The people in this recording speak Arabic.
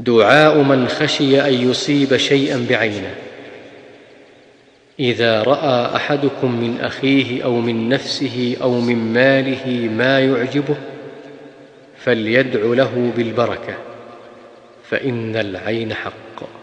دعاء من خشي أن يصيب شيئا بعينه. إذا رأى أحدكم من أخيه أو من نفسه أو من ماله ما يعجبه فليدع له بالبركة فإن العين حق.